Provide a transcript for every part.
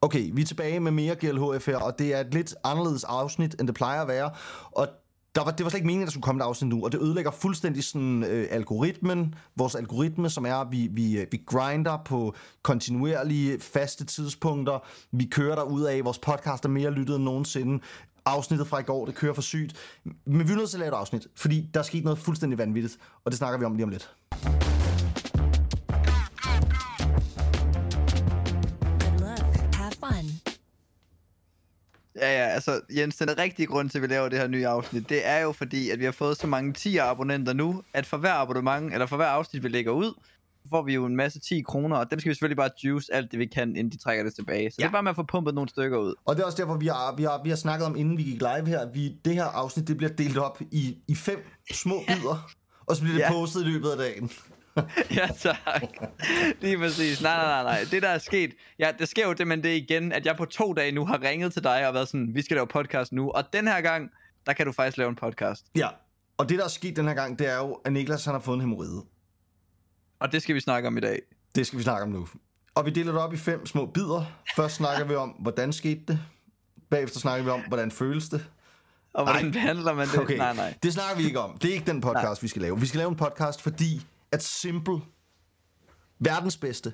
Okay, vi er tilbage med mere GLHF her, og det er et lidt anderledes afsnit, end det plejer at være. Og der var, det var slet ikke meningen, at der skulle komme et afsnit nu, og det ødelægger fuldstændig sådan øh, algoritmen, vores algoritme, som er, at vi, vi, øh, vi grinder på kontinuerlige, faste tidspunkter. Vi kører der ud af, vores podcast er mere lyttet end nogensinde. Afsnittet fra i går, det kører for sygt. Men vi er nødt til at lave et afsnit, fordi der er sket noget fuldstændig vanvittigt, og det snakker vi om lige om lidt. Ja, ja, altså Jens, den rigtige grund til, at vi laver det her nye afsnit, det er jo fordi, at vi har fået så mange 10 abonnenter nu, at for hver abonnement, eller for hver afsnit, vi lægger ud, får vi jo en masse 10 kroner, og dem skal vi selvfølgelig bare juice alt det, vi kan, inden de trækker det tilbage. Så ja. det er bare med at få pumpet nogle stykker ud. Og det er også derfor, vi har, vi har, vi har snakket om, inden vi gik live her, vi, det her afsnit, det bliver delt op i, i fem små bidder, og så bliver det Ja. postet i løbet af dagen. ja, tak. Lige præcis. Nej, nej, nej, nej. Det, der er sket... Ja, det sker jo det, men det er igen, at jeg på to dage nu har ringet til dig og været sådan, vi skal lave podcast nu. Og den her gang, der kan du faktisk lave en podcast. Ja, og det der er sket den her gang, det er jo, at Niklas han har fået en hemorrhide. Og det skal vi snakke om i dag. Det skal vi snakke om nu. Og vi deler det op i fem små bidder. Først snakker vi om, hvordan skete det. Bagefter snakker vi om, hvordan føles det. Og hvordan Nej. behandler man det? Okay, Nej, nej. det snakker vi ikke om. Det er ikke den podcast, vi skal lave. Vi skal lave en podcast, fordi at Simple, verdens bedste,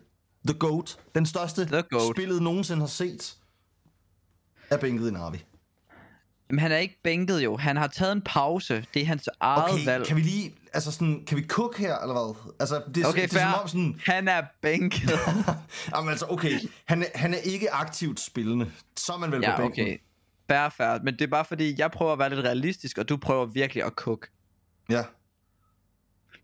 The GOAT, den største The GOAT. spillet nogensinde har set, er bænket i Narvi. Men han er ikke bænket jo. Han har taget en pause. Det er hans eget Okay, valg. kan vi lige, altså sådan, kan vi cook her, eller hvad? Altså, det, er- Okay, det er som om sådan, Han er bænket. Jamen altså, okay, han er, han er ikke aktivt spillende. Så er man vel ja, på bænken. okay. Fair, fair. Men det er bare fordi, jeg prøver at være lidt realistisk, og du prøver virkelig at cook. Ja.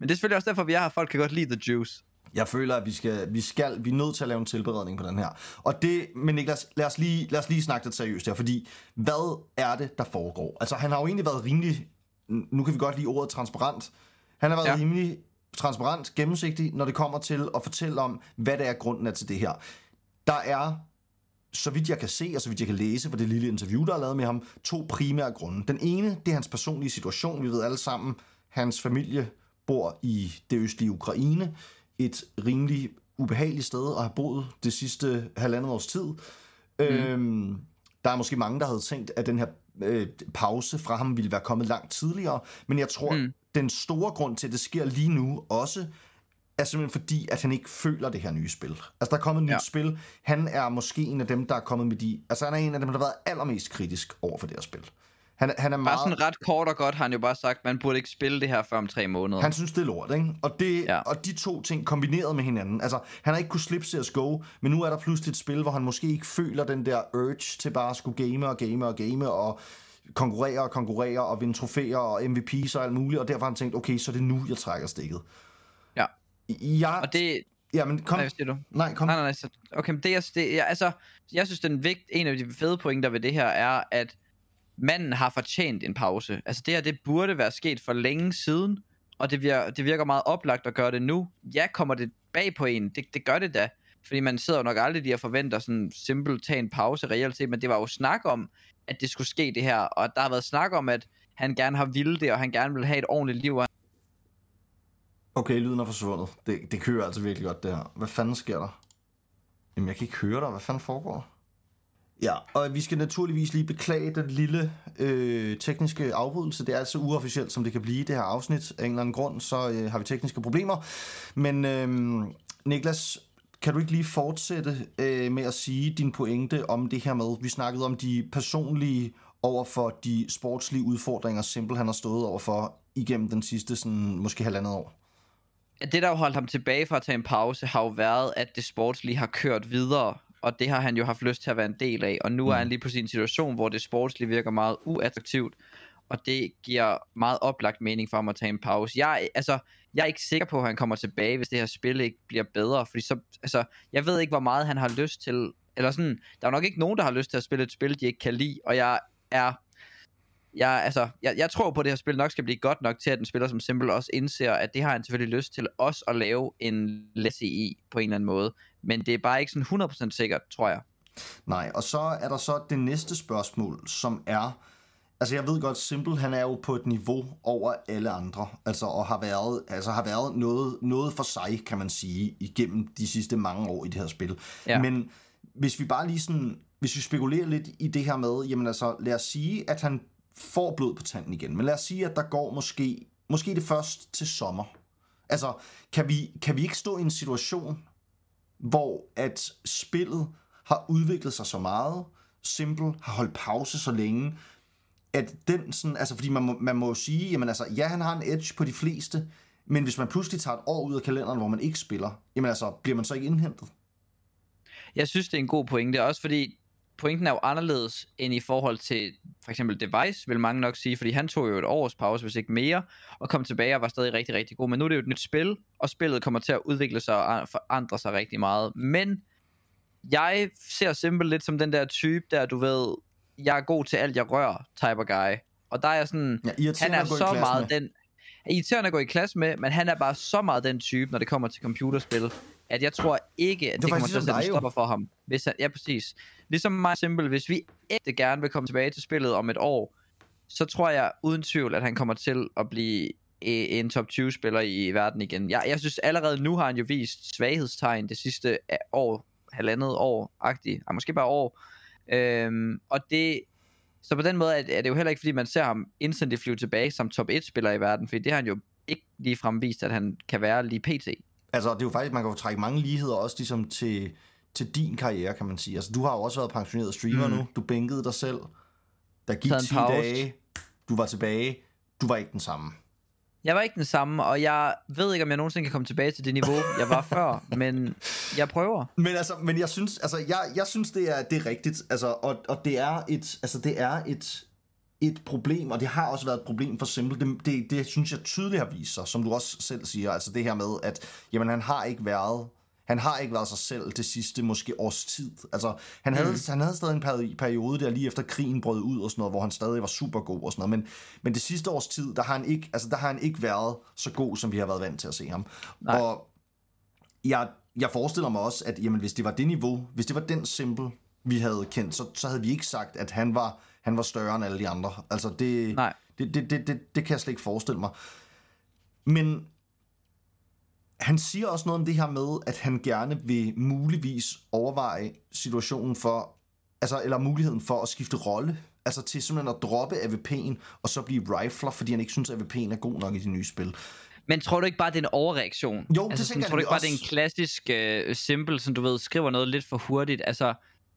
Men det er selvfølgelig også derfor, vi er her. Folk kan godt lide the juice. Jeg føler, at vi skal, vi skal, vi er nødt til at lave en tilberedning på den her. Og det, men Niklas, lad os lige, lad os lige snakke det seriøst her, fordi hvad er det, der foregår? Altså, han har jo egentlig været rimelig, nu kan vi godt lide ordet transparent, han har været Ja. rimelig transparent, gennemsigtig, når det kommer til at fortælle om, hvad det er grunden er til det her. Der er, så vidt jeg kan se, og så vidt jeg kan læse fra det lille interview, der er lavet med ham, to primære grunde. Den ene, det er hans personlige situation. Vi ved alle sammen, hans familie bor i det østlige Ukraine. Et rimelig ubehageligt sted at have boet det sidste halvandet års tid. Mm. Øhm, der er måske mange, der havde tænkt, at den her øh, pause fra ham ville være kommet langt tidligere. Men jeg tror, mm. den store grund til, at det sker lige nu også, er simpelthen fordi, at han ikke føler det her nye spil. Altså, der er kommet et nyt Ja. ja. spil. Han er måske en af dem, der er kommet med de... Altså, han er en af dem, der har været allermest kritisk over for det her spil. Han, han er Bare meget... sådan ret kort og godt har han jo bare sagt, man burde ikke spille det her før om tre måneder. Han synes, det er lort, ikke? Og, det, Ja. og de to ting kombineret med hinanden. Altså, han har ikke kunnet slippe CSGO, men nu er der pludselig et spil, hvor han måske ikke føler den der urge til bare at skulle game og game og game og konkurrere og konkurrere og vinde trofæer og MVP's og alt muligt, og derfor har han tænkt, okay, så er det nu, jeg trækker stikket. Ja. Jeg... Og det... Ja, men kom... Nej, hvad siger du? Nej, kom. Nej, nej, nej. Så, okay, men det er... Det, jeg, altså, jeg synes, den vigt, en af de fede pointer ved det her er, at manden har fortjent en pause. Altså, det her, det burde være sket for længe siden, og det virker, det virker meget oplagt at gøre det nu. Ja, kommer det bag på en? Det, det gør det da. Fordi man sidder jo nok aldrig lige og forventer sådan simpelt tage en pause reelt set, men det var jo snak om, at det skulle ske det her, og der har været snak om, at han gerne har ville det, og han gerne vil have et ordentligt liv, Okay, lyden er forsvundet. Det, det kører altså virkelig godt, det her. Hvad fanden sker der? Jamen, jeg kan ikke høre dig. Hvad fanden foregår der? Ja, og vi skal naturligvis lige beklage den lille øh, tekniske afbrydelse. Det er altså uofficielt, som det kan blive, det her afsnit. Af en eller anden grund, så øh, har vi tekniske problemer. Men øh, Niklas, kan du ikke lige fortsætte øh, med at sige din pointe om det her med, vi snakkede om de personlige over for de sportslige udfordringer, Simple han har stået over for igennem den sidste sådan, måske halvandet år. det, der har holdt ham tilbage fra at tage en pause, har jo været, at det sportslige har kørt videre, og det har han jo haft lyst til at være en del af, og nu er han lige i en situation, hvor det sportslige virker meget uattraktivt, og det giver meget oplagt mening for ham at tage en pause. Jeg, altså, jeg er ikke sikker på, at han kommer tilbage, hvis det her spil ikke bliver bedre, fordi så, altså, jeg ved ikke, hvor meget han har lyst til, eller sådan, der er nok ikke nogen, der har lyst til at spille et spil, de ikke kan lide, og jeg er jeg, altså, jeg, jeg tror på, at det her spil nok skal blive godt nok til, at en spiller som Simple også indser, at det har han selvfølgelig lyst til også at lave en læse i på en eller anden måde. Men det er bare ikke sådan 100% sikkert, tror jeg. Nej, og så er der så det næste spørgsmål, som er, altså jeg ved godt, Simple han er jo på et niveau over alle andre, altså og har været, altså har været noget, noget for sig, kan man sige, igennem de sidste mange år i det her spil. Ja. Men hvis vi bare lige sådan, hvis vi spekulerer lidt i det her med, jamen altså, lad os sige, at han får blod på tanden igen, men lad os sige, at der går måske, måske det først til sommer. Altså, kan vi, kan vi ikke stå i en situation, hvor at spillet har udviklet sig så meget, Simple har holdt pause så længe, at den sådan, altså fordi man må, man må sige, jamen altså, ja, han har en edge på de fleste, men hvis man pludselig tager et år ud af kalenderen, hvor man ikke spiller, jamen altså, bliver man så ikke indhentet? Jeg synes, det er en god pointe, også fordi pointen er jo anderledes end i forhold til for eksempel Device, vil mange nok sige, fordi han tog jo et års pause, hvis ikke mere, og kom tilbage og var stadig rigtig, rigtig god. Men nu er det jo et nyt spil, og spillet kommer til at udvikle sig og forandre sig rigtig meget. Men jeg ser simpelthen lidt som den der type, der du ved, jeg er god til alt, jeg rører, type guy. Og der er sådan, Ja, han er så meget med. den... Irriterende at gå i klasse med, men han er bare så meget den type, når det kommer til computerspil, at jeg tror ikke, at Det det, er kommer til at sætte ligesom stopper for ham. Hvis han, ja, præcis. Ligesom mig simpel, hvis vi ægte gerne vil komme tilbage til spillet om et år, så tror jeg uden tvivl, at han kommer til at blive en top 20 spiller i verden igen. Jeg, jeg synes allerede nu har han jo vist svaghedstegn det sidste år, halvandet år, agtigt, og måske bare år. Øhm, og det, så på den måde er, er det jo heller ikke, fordi man ser ham instantly flyve tilbage som top 1 spiller i verden, fordi det har han jo ikke ligefrem vist, at han kan være lige pt. Altså, det er jo faktisk, man kan jo trække mange ligheder også ligesom til, til din karriere, kan man sige. Altså, du har jo også været pensioneret streamer mm. Nu. Du bænkede dig selv. Der gik Taget en 10 pause. dage. Du var tilbage. Du var ikke den samme. Jeg var ikke den samme, og jeg ved ikke, om jeg nogensinde kan komme tilbage til det niveau, jeg var før, men jeg prøver. Men altså, men jeg synes, altså, jeg, jeg synes det er, det er rigtigt, altså, og, og det er et, altså, det er et, et problem, og det har også været et problem for Simple. Det, det, det synes jeg tydeligt har vist sig, som du også selv siger, altså det her med, at jamen, han har ikke været han har ikke været sig selv det sidste måske års tid. Altså, han havde, mm. han havde stadig en peri- periode der lige efter krigen brød ud og sådan noget, hvor han stadig var super god og sådan noget. Men, men det sidste års tid, der har, han ikke, altså, der har han ikke været så god, som vi har været vant til at se ham. Nej. Og jeg, jeg forestiller mig også, at jamen, hvis det var det niveau, hvis det var den simple, vi havde kendt, så, så havde vi ikke sagt, at han var, han var større end alle de andre. Altså, det, Nej. det, det, det, det, det kan jeg slet ikke forestille mig. Men han siger også noget om det her med, at han gerne vil muligvis overveje situationen for, altså, eller muligheden for at skifte rolle. Altså til simpelthen at droppe AVP'en, og så blive rifler, fordi han ikke synes, at AVP'en er god nok i de nye spil. Men tror du ikke bare, det er en overreaktion? Jo, det altså, tænker sådan, Tror du ikke bare, det er en klassisk uh, simple, som du ved, skriver noget lidt for hurtigt? Altså,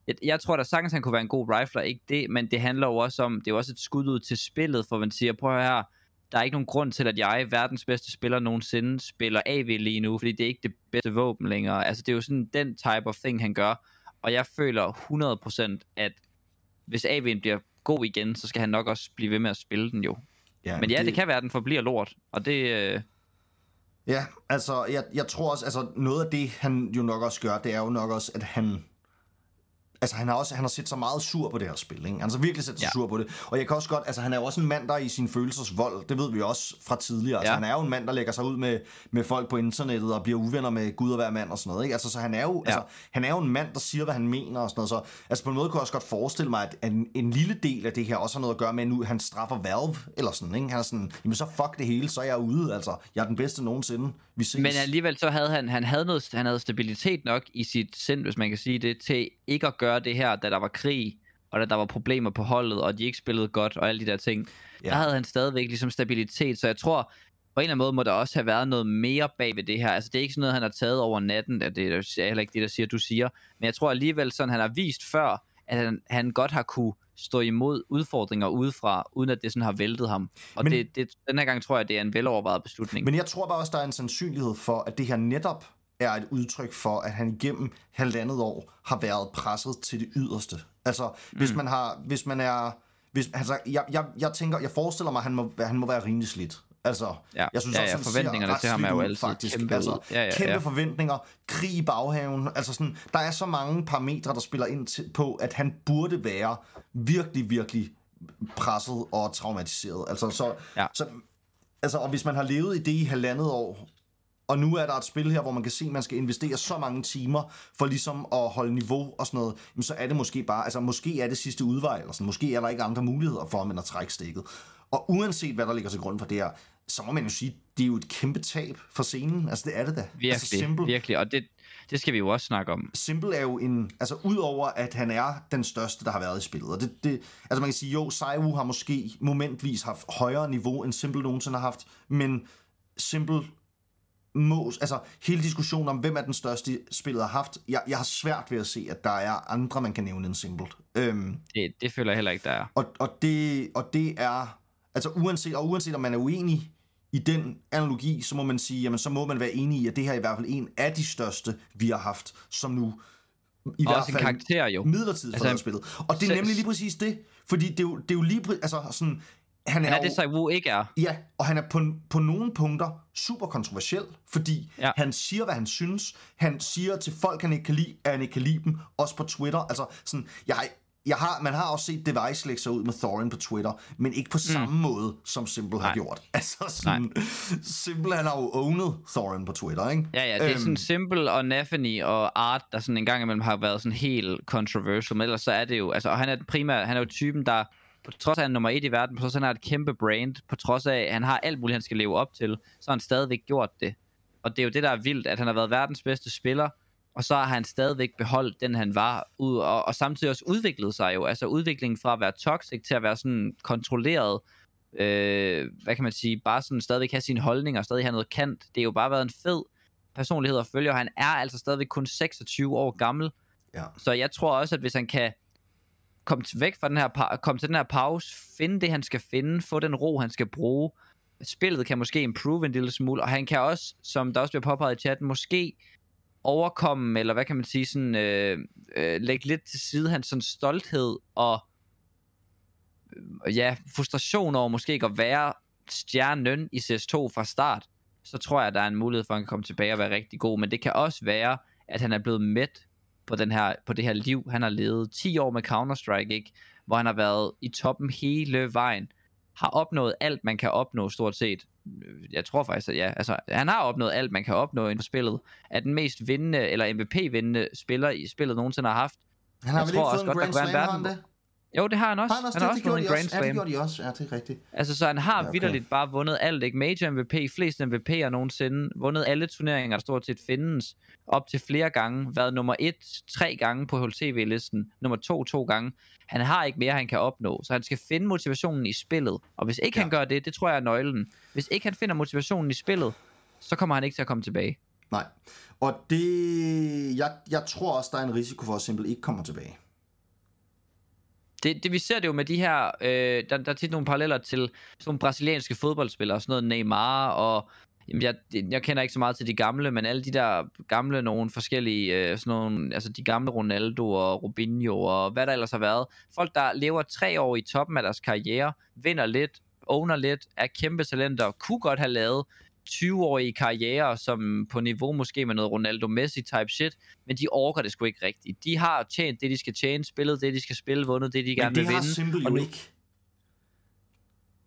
jeg, jeg tror da sagtens, han kunne være en god rifler, ikke det, men det handler jo også om, det er jo også et skud ud til spillet, for man siger, prøv her, der er ikke nogen grund til, at jeg, verdens bedste spiller nogensinde, spiller AV lige nu, fordi det er ikke det bedste våben længere. Altså, det er jo sådan den type of thing, han gør. Og jeg føler 100%, at hvis AV'en bliver god igen, så skal han nok også blive ved med at spille den jo. Ja, Men ja, det, det kan være, at den forbliver lort. Og det... Øh, Ja, altså, jeg, jeg tror også, altså, noget af det, han jo nok også gør, det er jo nok også, at han... Altså, han har også han har set så meget sur på det her spil, ikke? Han har så virkelig set sig Ja. sur på det. Og jeg kan også godt, altså, han er jo også en mand, der er i sin følelsesvold. Det ved vi også fra tidligere. Altså, Ja. han er jo en mand, der lægger sig ud med, med folk på internettet og bliver uvenner med Gud og hver mand og sådan noget, ikke? Altså, så han er jo, Ja. altså, han er jo en mand, der siger, hvad han mener og sådan noget. Så, altså, på en måde kunne jeg også godt forestille mig, at en, en lille del af det her også har noget at gøre med, at nu han straffer Valve, eller sådan, ikke? Han er sådan, jamen så fuck det hele, så er jeg ude, altså. Jeg er den bedste nogensinde. Vi ses. Men alligevel så havde han, han havde, noget, han havde stabilitet nok i sit sind, hvis man kan sige det, til ikke at gøre det her, da der var krig, og da der var problemer på holdet, og de ikke spillede godt, og alle de der ting. Ja. Der havde han stadigvæk ligesom stabilitet, så jeg tror, på en eller anden måde må der også have været noget mere bag ved det her. Altså det er ikke sådan noget, han har taget over natten, at det er heller ikke det, der siger, du siger. Men jeg tror alligevel sådan, han har vist før, at han, han godt har kunne stå imod udfordringer udefra, uden at det sådan har væltet ham. Og Men, det, det, den her gang tror jeg, det er en velovervejet beslutning. Men jeg tror bare også, der er en sandsynlighed for, at det her netop er et udtryk for, at han igennem halvandet år har været presset til det yderste. Altså, hvis Mm. man har, hvis man er, hvis, altså, jeg, jeg, jeg tænker, jeg forestiller mig, at han må, han må være rimelig slidt. Altså, Ja. jeg synes Ja, også, ja, forventningerne til ham er jo altid faktisk. kæmpe altså. Ja, ja, kæmpe ja. forventninger, krig i baghaven. Altså sådan, der er så mange parametre, der spiller ind til, på, at han burde være virkelig, virkelig presset og traumatiseret. Altså, så, Ja. så, altså, og hvis man har levet i det i halvandet år, og nu er der et spil her, hvor man kan se, at man skal investere så mange timer for ligesom at holde niveau og sådan noget, jamen så er det måske bare, altså måske er det sidste udvej, eller sådan, måske er der ikke andre muligheder for, at at trække stikket. Og uanset hvad der ligger til grund for det her, så må man jo sige, det er jo et kæmpe tab for scenen. Altså det er det da. Virkelig, altså, simple. virkelig. Og det, det skal vi jo også snakke om. Simple er jo en, altså udover at han er den største, der har været i spillet, og det, det altså man kan sige, jo, Saiwu har måske momentvis haft højere niveau, end Simple nogensinde har haft, men Simple må, altså hele diskussionen om, hvem er den største spillet har haft, jeg, jeg har svært ved at se, at der er andre, man kan nævne end Simple. Øhm, Det, det føler jeg heller ikke, der er. og, og, det, og det er, altså uanset, og uanset om man er uenig i den analogi, så må man sige, jamen så må man være enig i, at det her er i hvert fald en af de største, vi har haft, som nu i Og hvert fald karakter jo. midlertidigt Altså, spillet. Og det er nemlig lige præcis det, fordi det er jo, det er jo lige præcis, altså sådan, han er, Men er jo, det Saiwu ikke er? Ja, og han er på, på nogle punkter super kontroversiel, fordi Ja. han siger, hvad han synes. Han siger til folk, han ikke kan lide, at han ikke kan lide dem. Også på Twitter. Altså, sådan, jeg, har- jeg har, man har også set Device lægge sig ud med Thorin på Twitter, men ikke på samme måde, som Simple har Mm. Nej. gjort. Altså, sådan, Simple, han har jo ownet Thorin på Twitter, ikke? Ja, ja, det er Øhm, sådan Simple og Nafany og Art, der sådan en gang imellem har været sådan helt controversial, men ellers så er det jo, altså, og han er den primære, han er jo typen, der på trods af, at han er nummer et i verden, på trods af, at han har et kæmpe brand, på trods af, at han har alt muligt, han skal leve op til, så har han stadigvæk gjort det. Og det er jo det, der er vildt, at han har været verdens bedste spiller, og så har han stadigvæk beholdt den, han var, ud, og, og samtidig også udviklet sig jo. Altså udviklingen fra at være toxic til at være sådan kontrolleret, øh, hvad kan man sige, bare sådan stadigvæk have sine holdninger, og stadig have noget kant. Det har jo bare været en fed personlighed at følge, og han er altså stadigvæk kun 26 år gammel. Ja. Så jeg tror også, at hvis han kan komme væk fra den her, komme til den her pause, finde det, han skal finde, få den ro, han skal bruge, spillet kan måske improve en lille smule, og han kan også, som der også bliver påpeget i chatten, måske overkomme, eller hvad kan man sige, sådan, øh, øh, lægge lidt til side hans sådan stolthed og øh, ja, frustration over måske ikke at være stjernen i CS2 fra start, så tror jeg, at der er en mulighed for, at han kan komme tilbage og være rigtig god. Men det kan også være, at han er blevet mæt på, den her, på det her liv, han har levet. 10 år med Counter-Strike, ikke? hvor han har været i toppen hele vejen. Har opnået alt, man kan opnå stort set. Jeg tror faktisk, at ja. Altså, han har opnået alt, man kan opnå inden for spillet. Er den mest vindende, eller MVP-vindende spiller i spillet nogensinde har haft. Han har jeg vel ikke også fået en Grand Slam, han det? Jo, det har han også. Har han også han har det? også Det gjorde vundet de en Grand også. Ja, det Slam. gjorde de også. Ja, det er rigtigt. Altså, så han har Ja, okay. vidderligt bare vundet alt, ikke? Major MVP, flest MVP'er nogensinde, vundet alle turneringer, der stort set findes, op til flere gange, været nummer et tre gange på HLTV-listen, nummer to to gange. Han har ikke mere, han kan opnå, så han skal finde motivationen i spillet. Og hvis ikke ja. han gør det, det tror jeg er nøglen. Hvis ikke han finder motivationen i spillet, så kommer han ikke til at komme tilbage. Nej. Og det... Jeg, jeg tror også, der er en risiko for, at Simple ikke kommer tilbage. Det, det, vi ser det jo med de her, øh, der, der er tit nogle paralleller til sådan nogle brasilianske fodboldspillere, sådan noget Neymar og Jamen, jeg, jeg kender ikke så meget til de gamle, men alle de der gamle, nogle forskellige, øh, sådan nogle, altså de gamle Ronaldo og Robinho og hvad der ellers har været. Folk, der lever tre år i toppen af deres karriere, vinder lidt, owner lidt, er kæmpe talenter, kunne godt have lavet 20-årige karriere, som på niveau måske med noget Ronaldo Messi type shit, men de orker det sgu ikke rigtigt. De har tjent det, de skal tjene, spillet det, de skal spille, vundet det, de gerne Men det vil har vinde. Simple og jo nu- ikke.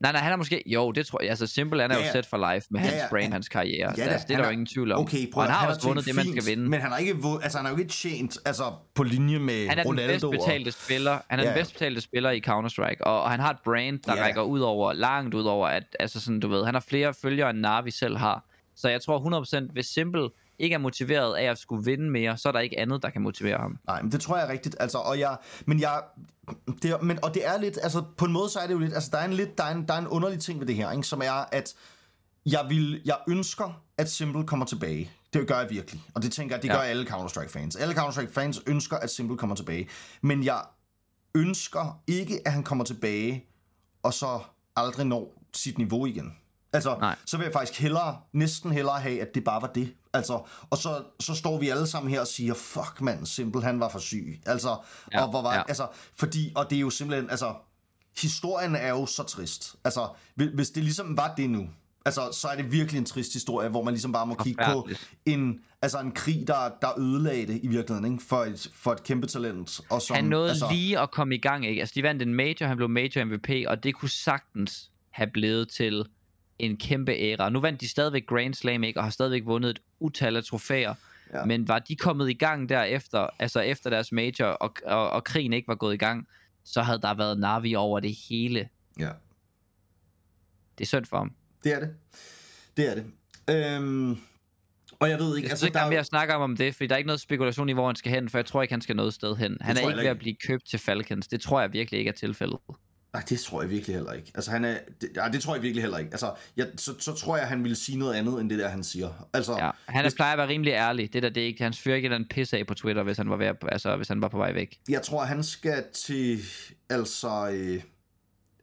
Nej, nej, han er måske... Jo, det tror jeg. Altså, Simple han er Ja, jo set for life med Ja, hans ja, brand, han- hans karriere. Ja, da, altså, det er han der jo ingen tvivl om. Okay, og prøv han at- har han også vundet det, tjent man fint, skal vinde. Men han har ikke, altså, han har jo ikke tjent altså, på linje med Han er den Ronaldo. bedst betalte spiller. Han er Ja, den bedst betalte spiller i Counter-Strike, og, og han har et brand, der Ja. rækker ud over, langt ud over, at, altså sådan, du ved, han har flere følgere, end Navi selv har. Så jeg tror 100%, hvis Simple ikke er motiveret af at skulle vinde mere, så er der ikke andet, der kan motivere ham. Nej, men det tror jeg er rigtigt. Altså, og jeg, men jeg, det men, og det er lidt, altså på en måde så er det jo lidt, altså der er en lidt, der er en, der er en underlig ting ved det her, ikke, som er, at jeg vil, jeg ønsker, at Simple kommer tilbage. Det gør jeg virkelig. Og det tænker jeg, det Ja. gør alle Counter-Strike fans. Alle Counter-Strike fans ønsker, at Simple kommer tilbage. Men jeg ønsker ikke, at han kommer tilbage, og så aldrig når sit niveau igen. Altså, Nej. så vil jeg faktisk hellere, næsten hellere have, at det bare var det. Altså, og så, så står vi alle sammen her og siger, fuck mand, Simple, han var for syg. Altså, Ja, og hvor var, ja. altså, fordi, og det er jo simpelthen, altså, historien er jo så trist. Altså, hvis- det ligesom var det nu, altså, så er det virkelig en trist historie, hvor man ligesom bare må kigge på en, altså en krig, der, der ødelagde det i virkeligheden, ikke? For, et, for et kæmpe talent. Og som, Han nåede altså... lige at komme i gang, ikke? Altså, de vandt en major, han blev major MVP, og det kunne sagtens have blevet til en kæmpe æra. Nu vandt de stadigvæk Grand Slam, ikke? Og har stadigvæk vundet et utal af trofæer. Ja. Men var de kommet i gang derefter, altså efter deres major, og, og, og krigen ikke var gået i gang, så havde der været Navi over det hele. Ja. Det er synd for ham. Det er det. Det er det. Øhm, Og jeg ved ikke, Jeg altså, ikke, der er er mere at snakke om om det, fordi der er ikke noget spekulation i, hvor han skal hen, for jeg tror ikke, han skal noget sted hen. Han er ikke ved ikke. at blive købt til Falcons. Det tror jeg virkelig ikke er tilfældet. Nej, det tror jeg virkelig heller ikke. Altså, han er... Det, nej, det tror jeg virkelig heller ikke. Altså, jeg, så, så tror jeg, han ville sige noget andet, end det der, han siger. Altså, Ja. Han er, hvis- plejer at være rimelig ærlig. Det der, det er ikke, han fyrer ikke den pisse af på Twitter, hvis han var, ved altså, hvis han var på vej væk. jeg tror, han skal til... Altså... Øh,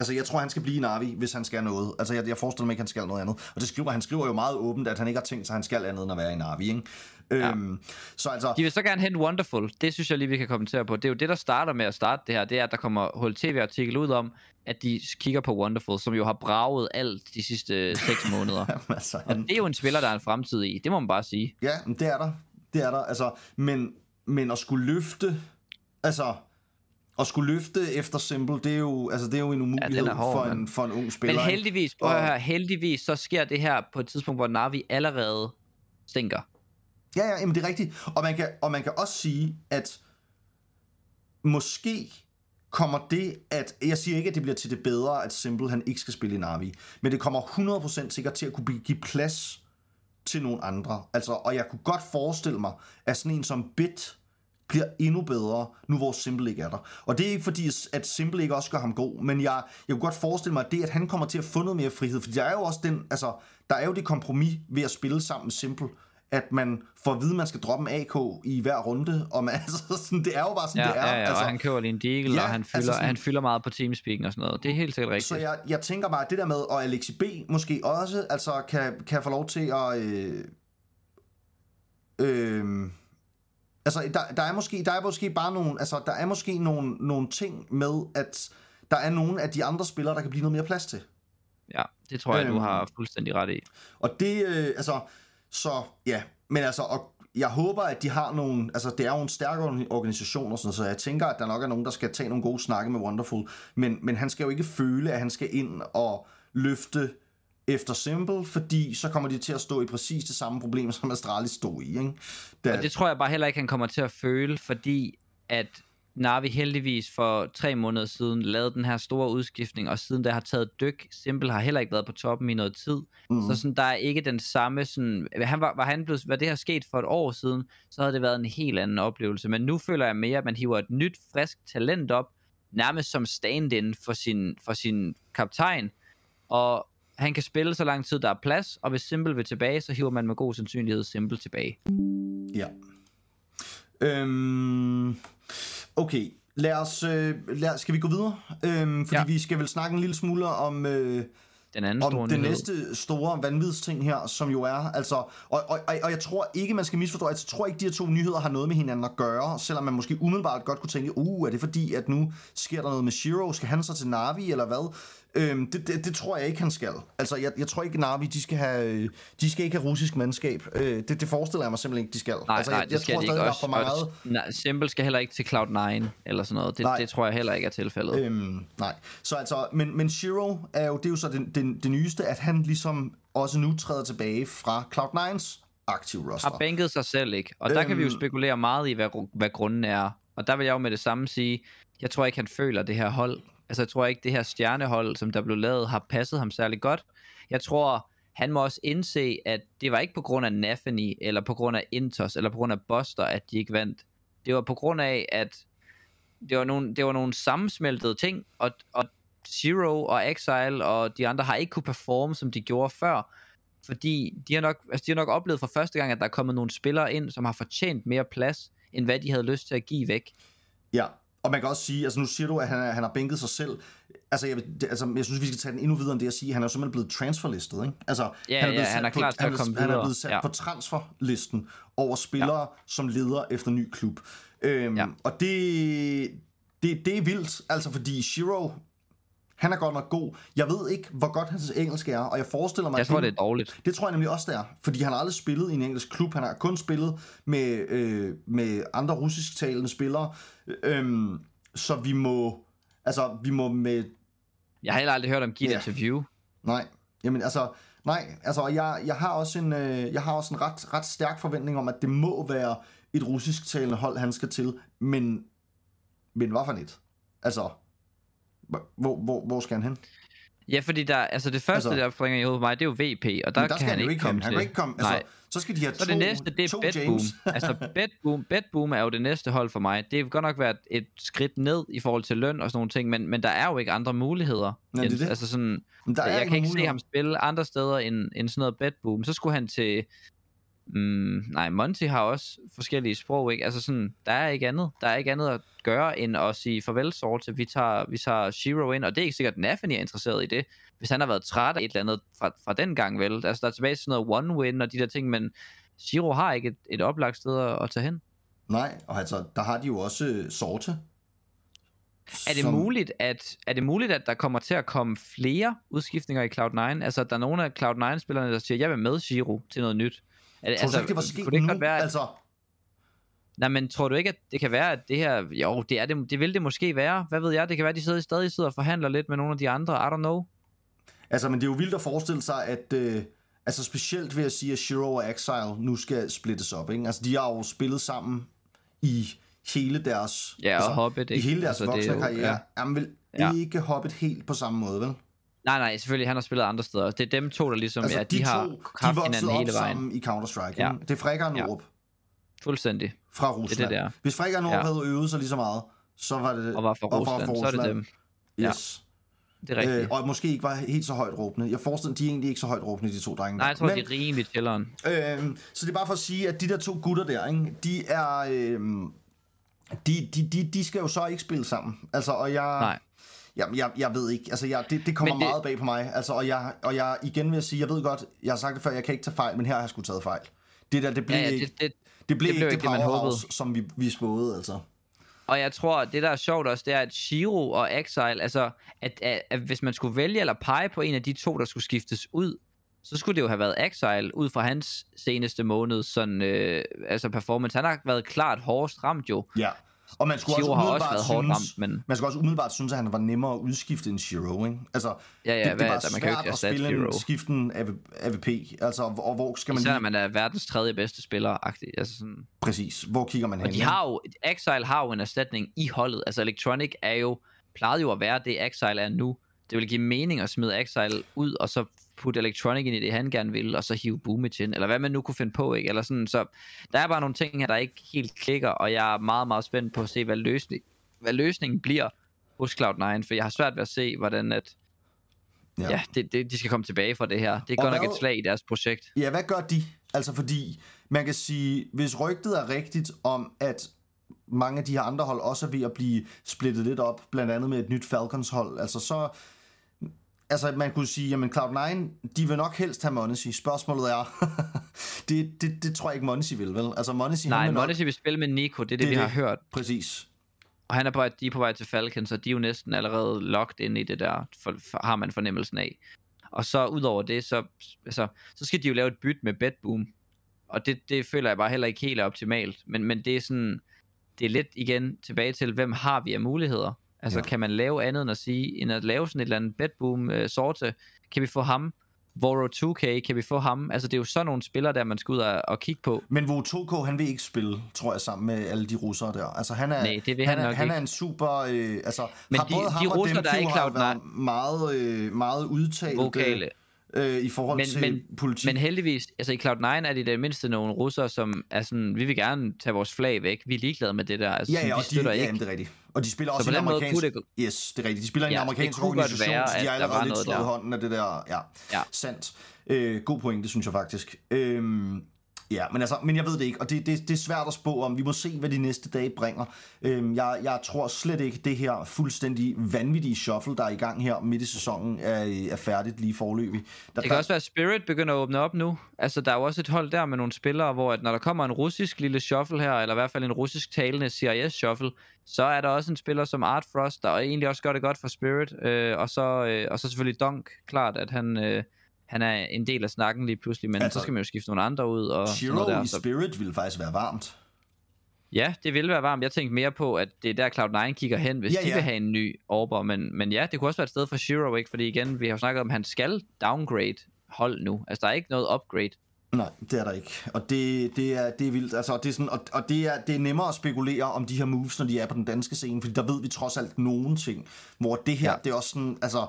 altså, jeg tror, han skal blive i Navi, hvis han skal noget. Altså, jeg, jeg forestiller mig ikke, han skal noget andet. Og det skriver, han skriver jo meget åbent, at han ikke har tænkt sig, at han skal andet end at være i Navi, ikke? Ja. Øhm, så altså... De vil så gerne hente Wonderful. Det synes jeg lige, vi kan kommentere på. Det er jo det, der starter med at starte det her. Det er, at der kommer HLTV-artikel ud om, at de kigger på Wonderful, som jo har braget alt de sidste 6 måneder. altså, Og han, det er jo en spiller, der er en fremtid i. Det må man bare sige. Ja, det er der. Det er der. Altså, men, men at skulle løfte... Altså, at skulle løfte efter Simple, det er jo, altså, det er jo en umulighed er hård, for, en, for en ung spiller. Men heldigvis, prøv at Og- høre, heldigvis, så sker det her på et tidspunkt, hvor Navi allerede stinker. Ja, ja, jamen det er rigtigt. Og man kan, og man kan også sige, at måske kommer det, at... Jeg siger ikke, at det bliver til det bedre, at Simple han ikke skal spille i Navi. Men det kommer 100% sikkert til at kunne give plads til nogle andre. Altså, og jeg kunne godt forestille mig, at sådan en som Bit bliver endnu bedre, nu hvor Simple ikke er der. Og det er ikke fordi, at Simple ikke også gør ham god, men jeg, jeg kunne godt forestille mig, at det, at han kommer til at få noget mere frihed, for der er jo også den, altså, der er jo det kompromis ved at spille sammen med Simple, at man får at vide, at man skal droppe en AK i hver runde, og man, altså, sådan, det er jo bare sådan, Ja, det er. ja, ja, altså, og han køber lige en deagle, Ja, og han altså fylder, sådan- han fylder meget på teamspeaking og sådan noget. Det er helt sikkert rigtigt. Så jeg, jeg tænker bare, at det der med, og Alexi B måske også, altså kan, kan få lov til at... Øh, øh, altså, der, der, er måske, der er måske bare nogle, altså, der er måske nogle, nogle ting med, at der er nogle af de andre spillere, der kan blive noget mere plads til. Ja, det tror jeg, du Øhm. har fuldstændig ret i. Og det, øh, altså, så ja, men altså, og jeg håber, at de har nogle, altså det er jo en stærk organ- organisation og sådan så jeg tænker, at der nok er nogen, der skal tage nogle gode snakke med Wonderful, men, men han skal jo ikke føle, at han skal ind og løfte efter Simple, fordi så kommer de til at stå i præcis det samme problem, som Astralis stod i, ikke? Da, Og det tror jeg bare heller ikke, han kommer til at føle, fordi at Navi heldigvis for tre måneder siden lavede den her store udskiftning, og siden der har taget dyk. Simple har heller ikke været på toppen i noget tid. mm. Så sådan, der er ikke den samme sådan... Han var, var, han blevet, var det her sket for et år siden, så havde det været en helt anden oplevelse. Men nu føler jeg mere, at man hiver et nyt, frisk talent op, nærmest som stand-in for sin, for sin kaptajn. Og han kan spille så lang tid, der er plads, og hvis Simple vil tilbage, så hiver man med god sandsynlighed Simple tilbage. Ja. Øhm, okay, lad os, øh, lad, skal vi gå videre? Øhm, fordi ja. Vi skal vel snakke en lille smule om... Øh, Den anden om store det nyhed. næste store vanvidsting her, som jo er, altså, og, og, og, og jeg tror ikke, man skal misforstå, jeg tror ikke, de her to nyheder har noget med hinanden at gøre, selvom man måske umiddelbart godt kunne tænke, uh, er det fordi, at nu sker der noget med Shiro, skal han så til Navi, eller hvad? Øhm, det, det, det, tror jeg ikke, han skal. Altså, jeg, jeg tror ikke, Navi, de skal, have, de skal ikke have russisk mandskab. Øh, det, det forestiller jeg mig simpelthen ikke, de skal. Nej, altså, nej, jeg, det jeg skal tror de stadig, ikke også. for meget... nej, Simple skal heller ikke til Cloud9 eller sådan noget. Det, Nej. det tror jeg heller ikke er tilfældet. Øh. Øhm, nej. Så altså, men, men Shiro er jo, det er jo så det, det, det nyeste, at han ligesom også nu træder tilbage fra Cloud9's aktive roster. Har bænket sig selv ikke. Og der kan vi jo Øhm. spekulere meget i, hvad, hvad grunden er. Og der vil jeg jo med det samme sige, jeg tror ikke, han føler det her hold. Altså, jeg tror ikke, det her stjernehold, som der blev lavet, har passet ham særlig godt. Jeg tror, han må også indse, at det var ikke på grund af Nafani, eller på grund af Intos, eller på grund af Buster, at de ikke vandt. Det var på grund af, at det var nogle, det var nogle sammensmeltede ting, og, og Zero og Exile og de andre har ikke kunne performe, som de gjorde før, fordi de har, nok, altså de har nok oplevet for første gang, at der er kommet nogle spillere ind, som har fortjent mere plads, end hvad de havde lyst til at give væk. Ja, og man kan også sige, altså nu siger du, at han, er- han har bænket sig selv. Altså jeg, det, altså, jeg synes, vi skal tage den endnu videre end det at sige, han er jo simpelthen blevet transferlistet, ikke? Altså, Ja, han ja, blevet han sat er klar til at han, er- Han er blevet sat Ja. på transferlisten over spillere, ja. som leder efter ny klub. Øhm, ja. Ja. Og det, det, det er vildt, altså fordi Shiro, han er godt nok god. Jeg ved ikke, hvor godt hans engelsk er, og jeg forestiller mig... Jeg tror, det er dårligt. det tror jeg nemlig også, det er. Fordi han har aldrig spillet i en engelsk klub. Han har kun spillet med, øh, med andre russisktalende spillere. Øhm, så vi må... Altså, vi må med... Jeg har heller aldrig hørt om give Ja. interview. Nej, jamen altså... Nej, altså, jeg, jeg har også en, øh, jeg har også en ret, ret stærk forventning om, at det må være et russisktalende hold, han skal til. Men, men hvad for et? Altså, hvor, hvor, hvor skal han hen? Ja, fordi der, altså det første, Altså- altså, der springer i hovedet på mig, det er jo VP, og der, der kan skal han ikke komme Han kan ikke komme, altså, Nej. så skal de have Så to, det næste, det er Bedboom. James. altså Bedboom, Bedboom er jo det næste hold for mig. Det vil godt nok være et, skridt ned i forhold til løn og sådan nogle ting, men, men der er jo ikke andre muligheder. Nej, det er det. Altså sådan, Men der er jeg kan ikke se ham spille andre steder end, end sådan noget Bedboom. Så skulle han til... Mm, nej, Monty har også forskellige sprog, ikke? Altså sådan, der er ikke andet. Der er ikke andet at gøre, end at sige farvel, Sorte. Vi tager, vi tager Shiro ind, og det er ikke sikkert, at Nafany er interesseret i det. Hvis han har været træt af et eller andet fra, fra den gang, vel? Altså, der er tilbage til sådan noget one-win og de der ting, men Shiro har ikke et, et oplagt sted at, at tage hen. Nej, og altså, der har de jo også øh, Sorte. Er det, muligt, at, er det muligt, at der kommer til at komme flere udskiftninger i Cloud9? Altså, at der er nogle af Cloud9-spillerne, der siger, jeg vil med Shiro til noget nyt. Er, det- Tror du altså, ikke, det var sket det ikke nu? være, at, Altså, Nej, men tror du ikke, at det kan være, at det her... Jo, det, er det, det vil det måske være. Hvad ved jeg? Det kan være, at de sidder, stadig sidder og forhandler lidt med nogle af de andre. I don't know. altså, men det er jo vildt at forestille sig, at... Øh, altså, specielt ved at sige, at Shiro og Exile nu skal splittes op, ikke? Altså, de har jo spillet sammen i hele deres... Ja, og altså, Hobbit, I ikke? hele deres Altså, er voksne jo- karriere. ja. Jamen, vel Ja. ikke Hobbit helt på samme måde, vel? Nej, nej, selvfølgelig. Han har spillet andre steder. Det er dem to, der ligesom... Altså, ja, de, har to, de haft voksede hinanden hele vejen. i Counter-Strike. Ja. Ja. Det er Frækker og Ja. Norup Fuldstændig. fra Rusland. der. Hvis Frækker og Norup Ja. havde øvet sig lige så meget, så var det... Og var fra Rusland, så er det dem. Ja. Yes. Det er rigtigt. Øh, og måske ikke var helt så højt råbende. Jeg forestiller mig, de er egentlig ikke så højt råbende, de to drenge. Nej, jeg tror, Men, de er rimelig chilleren. øh, så det er bare for at sige, at de der to gutter der, ikke, de er... Øh, de, de, de, de skal jo så ikke spille sammen. Altså, og jeg... Nej. Jamen, jeg, jeg ved ikke. Altså, jeg, det, det kommer Men det... meget bag på mig. Altså, og jeg, og jeg igen vil jeg sige, jeg ved godt, jeg har sagt det før, jeg kan ikke tage fejl, men her har jeg sgu taget fejl. Det der, det blev Ja, ja, ikke det, det, det, blev det blev ikke det, man powerhouse, som vi, vi spåede, altså. Og jeg tror, at det der er sjovt også, det er, at Shiro og Exile, altså, at, at, at hvis man skulle vælge eller pege på en af de to, der skulle skiftes ud, så skulle det jo have været Exile, ud fra hans seneste måned, sådan, øh, altså performance. Han har været klart hårdest ramt jo. Ja. Og man skulle Shiro også har også umiddelbart været hårdt synes, ramt, men man skulle også umiddelbart synes, at han var nemmere at udskifte end Shiro, ikke? Altså, ja, ja, det, det hvad, er bare der, man kan jo svært ikke at spille Shiro. en skiften AVP, altså, og, hvor skal man Især lige... man er verdens tredje bedste spiller -agtig. Altså sådan. Præcis, hvor kigger man hen? Og de har jo, Exile har jo en erstatning i holdet. Altså Electronic er jo, plejede jo at være det, Exile er nu. Det vil give mening at smide Exile ud, og så putte Electronic ind i det, han gerne vil, og så hive Boomage ind, eller hvad man nu kunne finde på, ikke? Eller sådan, så der er bare nogle ting her, der ikke helt klikker, og jeg er meget, meget spændt på at se, hvad, løsning, hvad løsningen bliver hos Cloud9, for jeg har svært ved at se, hvordan at, Ja. ja, det, det, de skal komme tilbage fra det her. Det er Og godt nok et slag i deres projekt. Ja, hvad gør de? Altså fordi, man kan sige, hvis rygtet er rigtigt om, at mange af de her andre hold også er ved at blive splittet lidt op, blandt andet med et nyt Falcons hold, altså så... Altså, man kunne sige, jamen Cloud9, de vil nok helst have Monesi. Spørgsmålet er, det, det, det tror jeg ikke Monesi vil, vel? Altså, Monesi, Nej, vil nok... Monesi vil spille med Nico, det er det, Det vi har det. hørt. Præcis. Og han er på, vej- de er på vej til Falcons, og de er jo næsten allerede locked ind i det der, for, for, har man fornemmelsen af. Og så udover det, så, altså, så skal de jo lave et byt med Bedboom. Og det, det føler jeg bare heller ikke helt er optimalt. Men, men det er sådan, det er lidt igen tilbage til, hvem har vi af muligheder? Altså, Ja. ja. kan man lave andet end at sige, end at lave sådan et eller andet Bedboom uh, sorte? Kan vi få ham? Voro 2K, kan vi få ham? Altså, det er jo sådan nogle spillere, der man skal ud og, og kigge på. Men Vo 2K, han vil ikke spille, tror jeg, sammen med alle de russere der. Altså, han er, Nej, det vil han, han er, nok han er ikke. en super... Øh, altså, Men har de- både de ham og russere, der er i Demku har Cloud9 været meget, øh, meget udtalt Vokale. øh, i forhold Men- til men- politik. Men heldigvis, altså i Cloud9 er det det mindste nogle russere, som er sådan, vi vil gerne tage vores flag væk. Vi er ligeglade med det der. Altså, ja, sådan, ja, vi og de, støtter ja, ikke. jamen, det er rigtigt. Og de spiller også i en amerikansk... kunne Yes, det er rigtigt. De spiller i en Ja, det amerikansk organisation, være, så de har allerede lidt slået der. hånden af det der. Ja, Ja. sandt. Øh, god pointe, synes jeg faktisk. Øhm, ja, men, altså, men jeg ved det ikke, og det, det, det er svært at spå om. Vi må se, hvad de næste dage bringer. Øhm, jeg, jeg tror slet ikke, det her fuldstændig vanvittige shuffle, der er i gang her midt i sæsonen, er, er færdigt lige forløbig. Der, Det kan også være, at Spirit begynder at åbne op nu. Altså, der er jo også et hold der med nogle spillere, hvor at når der kommer en russisk lille shuffle her, eller i hvert fald en russisk talende CIS-shuffle, så er der også en spiller som Art Frost, der egentlig også gør det godt for Spirit. Øh, og, så, øh, og så selvfølgelig Dunk, klart, at han, øh, han er en del af snakken lige pludselig, men Altså, så skal man jo skifte nogle andre ud. Og Shiro noget der, i så, Spirit ville faktisk være varmt. Ja, det ville være varmt. Jeg tænkte mere på, at det er der Cloud9 kigger hen, hvis Ja, ja, de vil have en ny Orber. Men, men ja, det kunne også være et sted for Shiro, ikke? Fordi igen, vi har jo snakket om, at han skal downgrade hold nu. Altså, der er ikke noget upgrade. Nej, det er der ikke. Og det, det, er, det er vildt. Altså, det er sådan, og, og det, er, det er nemmere at spekulere om de her moves, når de er på den danske scene, fordi der ved vi trods alt nogen ting. Hvor det her. Ja. det er også sådan, altså,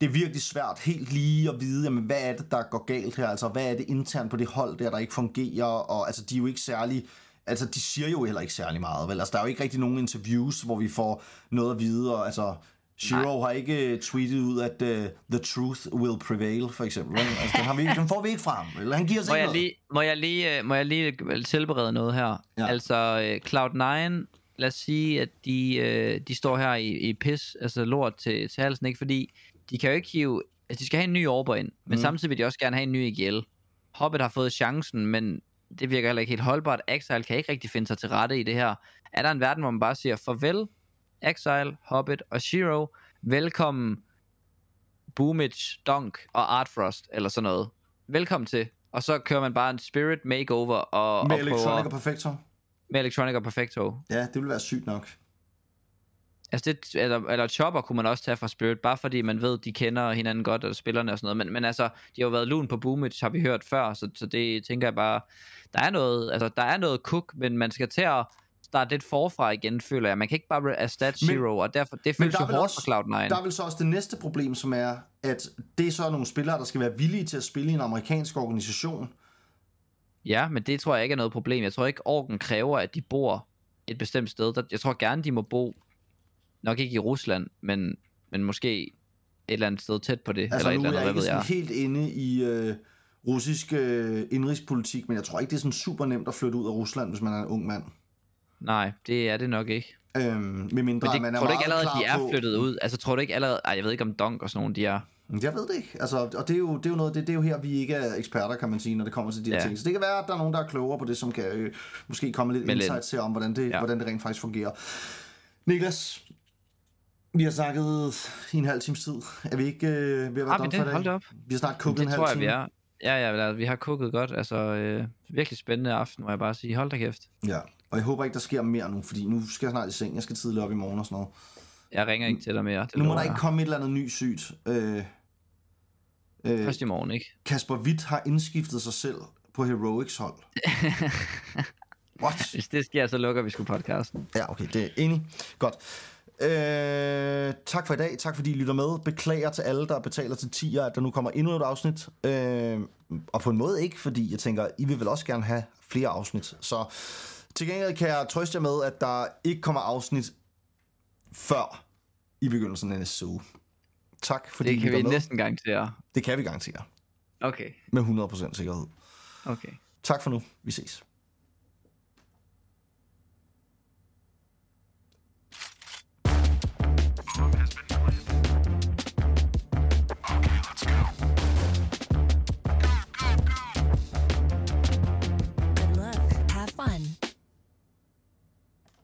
det er virkelig svært helt lige at vide, jamen, hvad er det, der går galt her? Altså, hvad er det internt på det hold der, der ikke fungerer? Og altså, de er jo ikke særlig... Altså, de siger jo heller ikke særlig meget, vel? Altså, der er jo ikke rigtig nogen interviews, hvor vi får noget at vide, og altså... Shiro har ikke tweetet ud, at uh, the truth will prevail, for eksempel. Altså, den, har vi, den får vi ikke frem. Eller han giver os Må jeg, noget. lige, må, jeg lige, øh, må jeg lige øh, tilberede noget her? Ja. Altså, øh, Cloud9, lad os sige, at de, øh, de står her i, i pis, altså lort til, til halsen, ikke? Fordi de kan jo ikke hive... Altså, de skal have en ny Orber ind, men Mm. samtidig vil de også gerne have en ny IGL. Hobbit har fået chancen, men det virker heller ikke helt holdbart. Exile kan ikke rigtig finde sig til rette i det her. Er der en verden, hvor man bare siger farvel, Exile, Hobbit og Shiro, velkommen Boomage, Dunk og Artfrost, eller sådan noget. Velkommen til. Og så kører man bare en Spirit Makeover og, Med og Electronic prøver, og Perfector. med Electronic og Perfecto. Ja, det ville være sygt nok. Altså det, eller, eller Chopper kunne man også tage fra Spirit, bare fordi man ved, de kender hinanden godt, og spillerne og sådan noget. Men, men altså, de har jo været lun på Boomage, har vi hørt før, så, så det tænker jeg bare, der er noget, altså der er noget cook, men man skal til at starte lidt forfra igen, føler jeg. Man kan ikke bare erstatte Men- Zero, og derfor, det Men føles jo hårdt også- for Cloud9. Der er vel så også det næste problem, som er, at det er så nogle spillere, der skal være villige til at spille i en amerikansk organisation. Ja, men det tror jeg ikke er noget problem. Jeg tror ikke, Orken kræver, at de bor et bestemt sted. Jeg tror gerne, de må bo, nok ikke i Rusland, men, men måske et eller andet sted tæt på det. Altså eller et nu eller er andet, jeg hvad ikke jeg. sådan helt inde i øh, russisk øh, indrigspolitik, men jeg tror ikke, det er sådan super nemt at flytte ud af Rusland, hvis man er en ung mand. Nej, det er det nok ikke. Øhm, med mindre, Men at man det, er tror du ikke allerede, de er på... flyttet ud? Altså, tror du ikke allerede... Ej, jeg ved ikke om Donk og sådan nogle, de er... Jeg ved det ikke. Altså, og det er, jo, det er jo noget, det, det er jo her, vi ikke er eksperter, kan man sige, når det kommer til de her Ja. ting. Så det kan være, at der er nogen, der er klogere på det, som kan øh, måske komme lidt Men lidt. insight til om, hvordan det. Ja. hvordan det rent faktisk fungerer. Niklas, vi har snakket i en halv times tid. Er vi ikke øh, ved at være done det? for i dag? Hold op. Vi har snart kukket en Det halv tror jeg, time. vi er. Ja, ja, vi har kukket godt. Altså, øh, virkelig spændende aften, må jeg bare sige. Hold da kæft. Ja, og jeg håber ikke, der sker mere nu, fordi nu skal jeg snart i seng. Jeg skal tidligt op i morgen og sådan noget. Jeg ringer ikke til dig mere. Det Nu må der ikke jeg. komme et eller andet ny sygt. Øh, øh, Først i morgen, ikke? Kasper Witt har indskiftet sig selv på Heroics hold. What? Hvis det sker, så lukker vi sgu podcasten. Ja, okay, det er enig. Godt. Øh, tak for i dag. Tak fordi I lytter med. Beklager til alle, der betaler til 10'er, at der nu kommer endnu et afsnit. Øh, og på en måde ikke, fordi jeg tænker, I vil vel også gerne have flere afsnit. Så til gengæld kan jeg trøste jer med, at der ikke kommer afsnit før i begyndelsen af næste uge. Tak fordi Det I kan vi med. næsten garantere. Det kan vi garantere. Okay, Med 100% sikkerhed. okay. Tak for nu. Vi ses.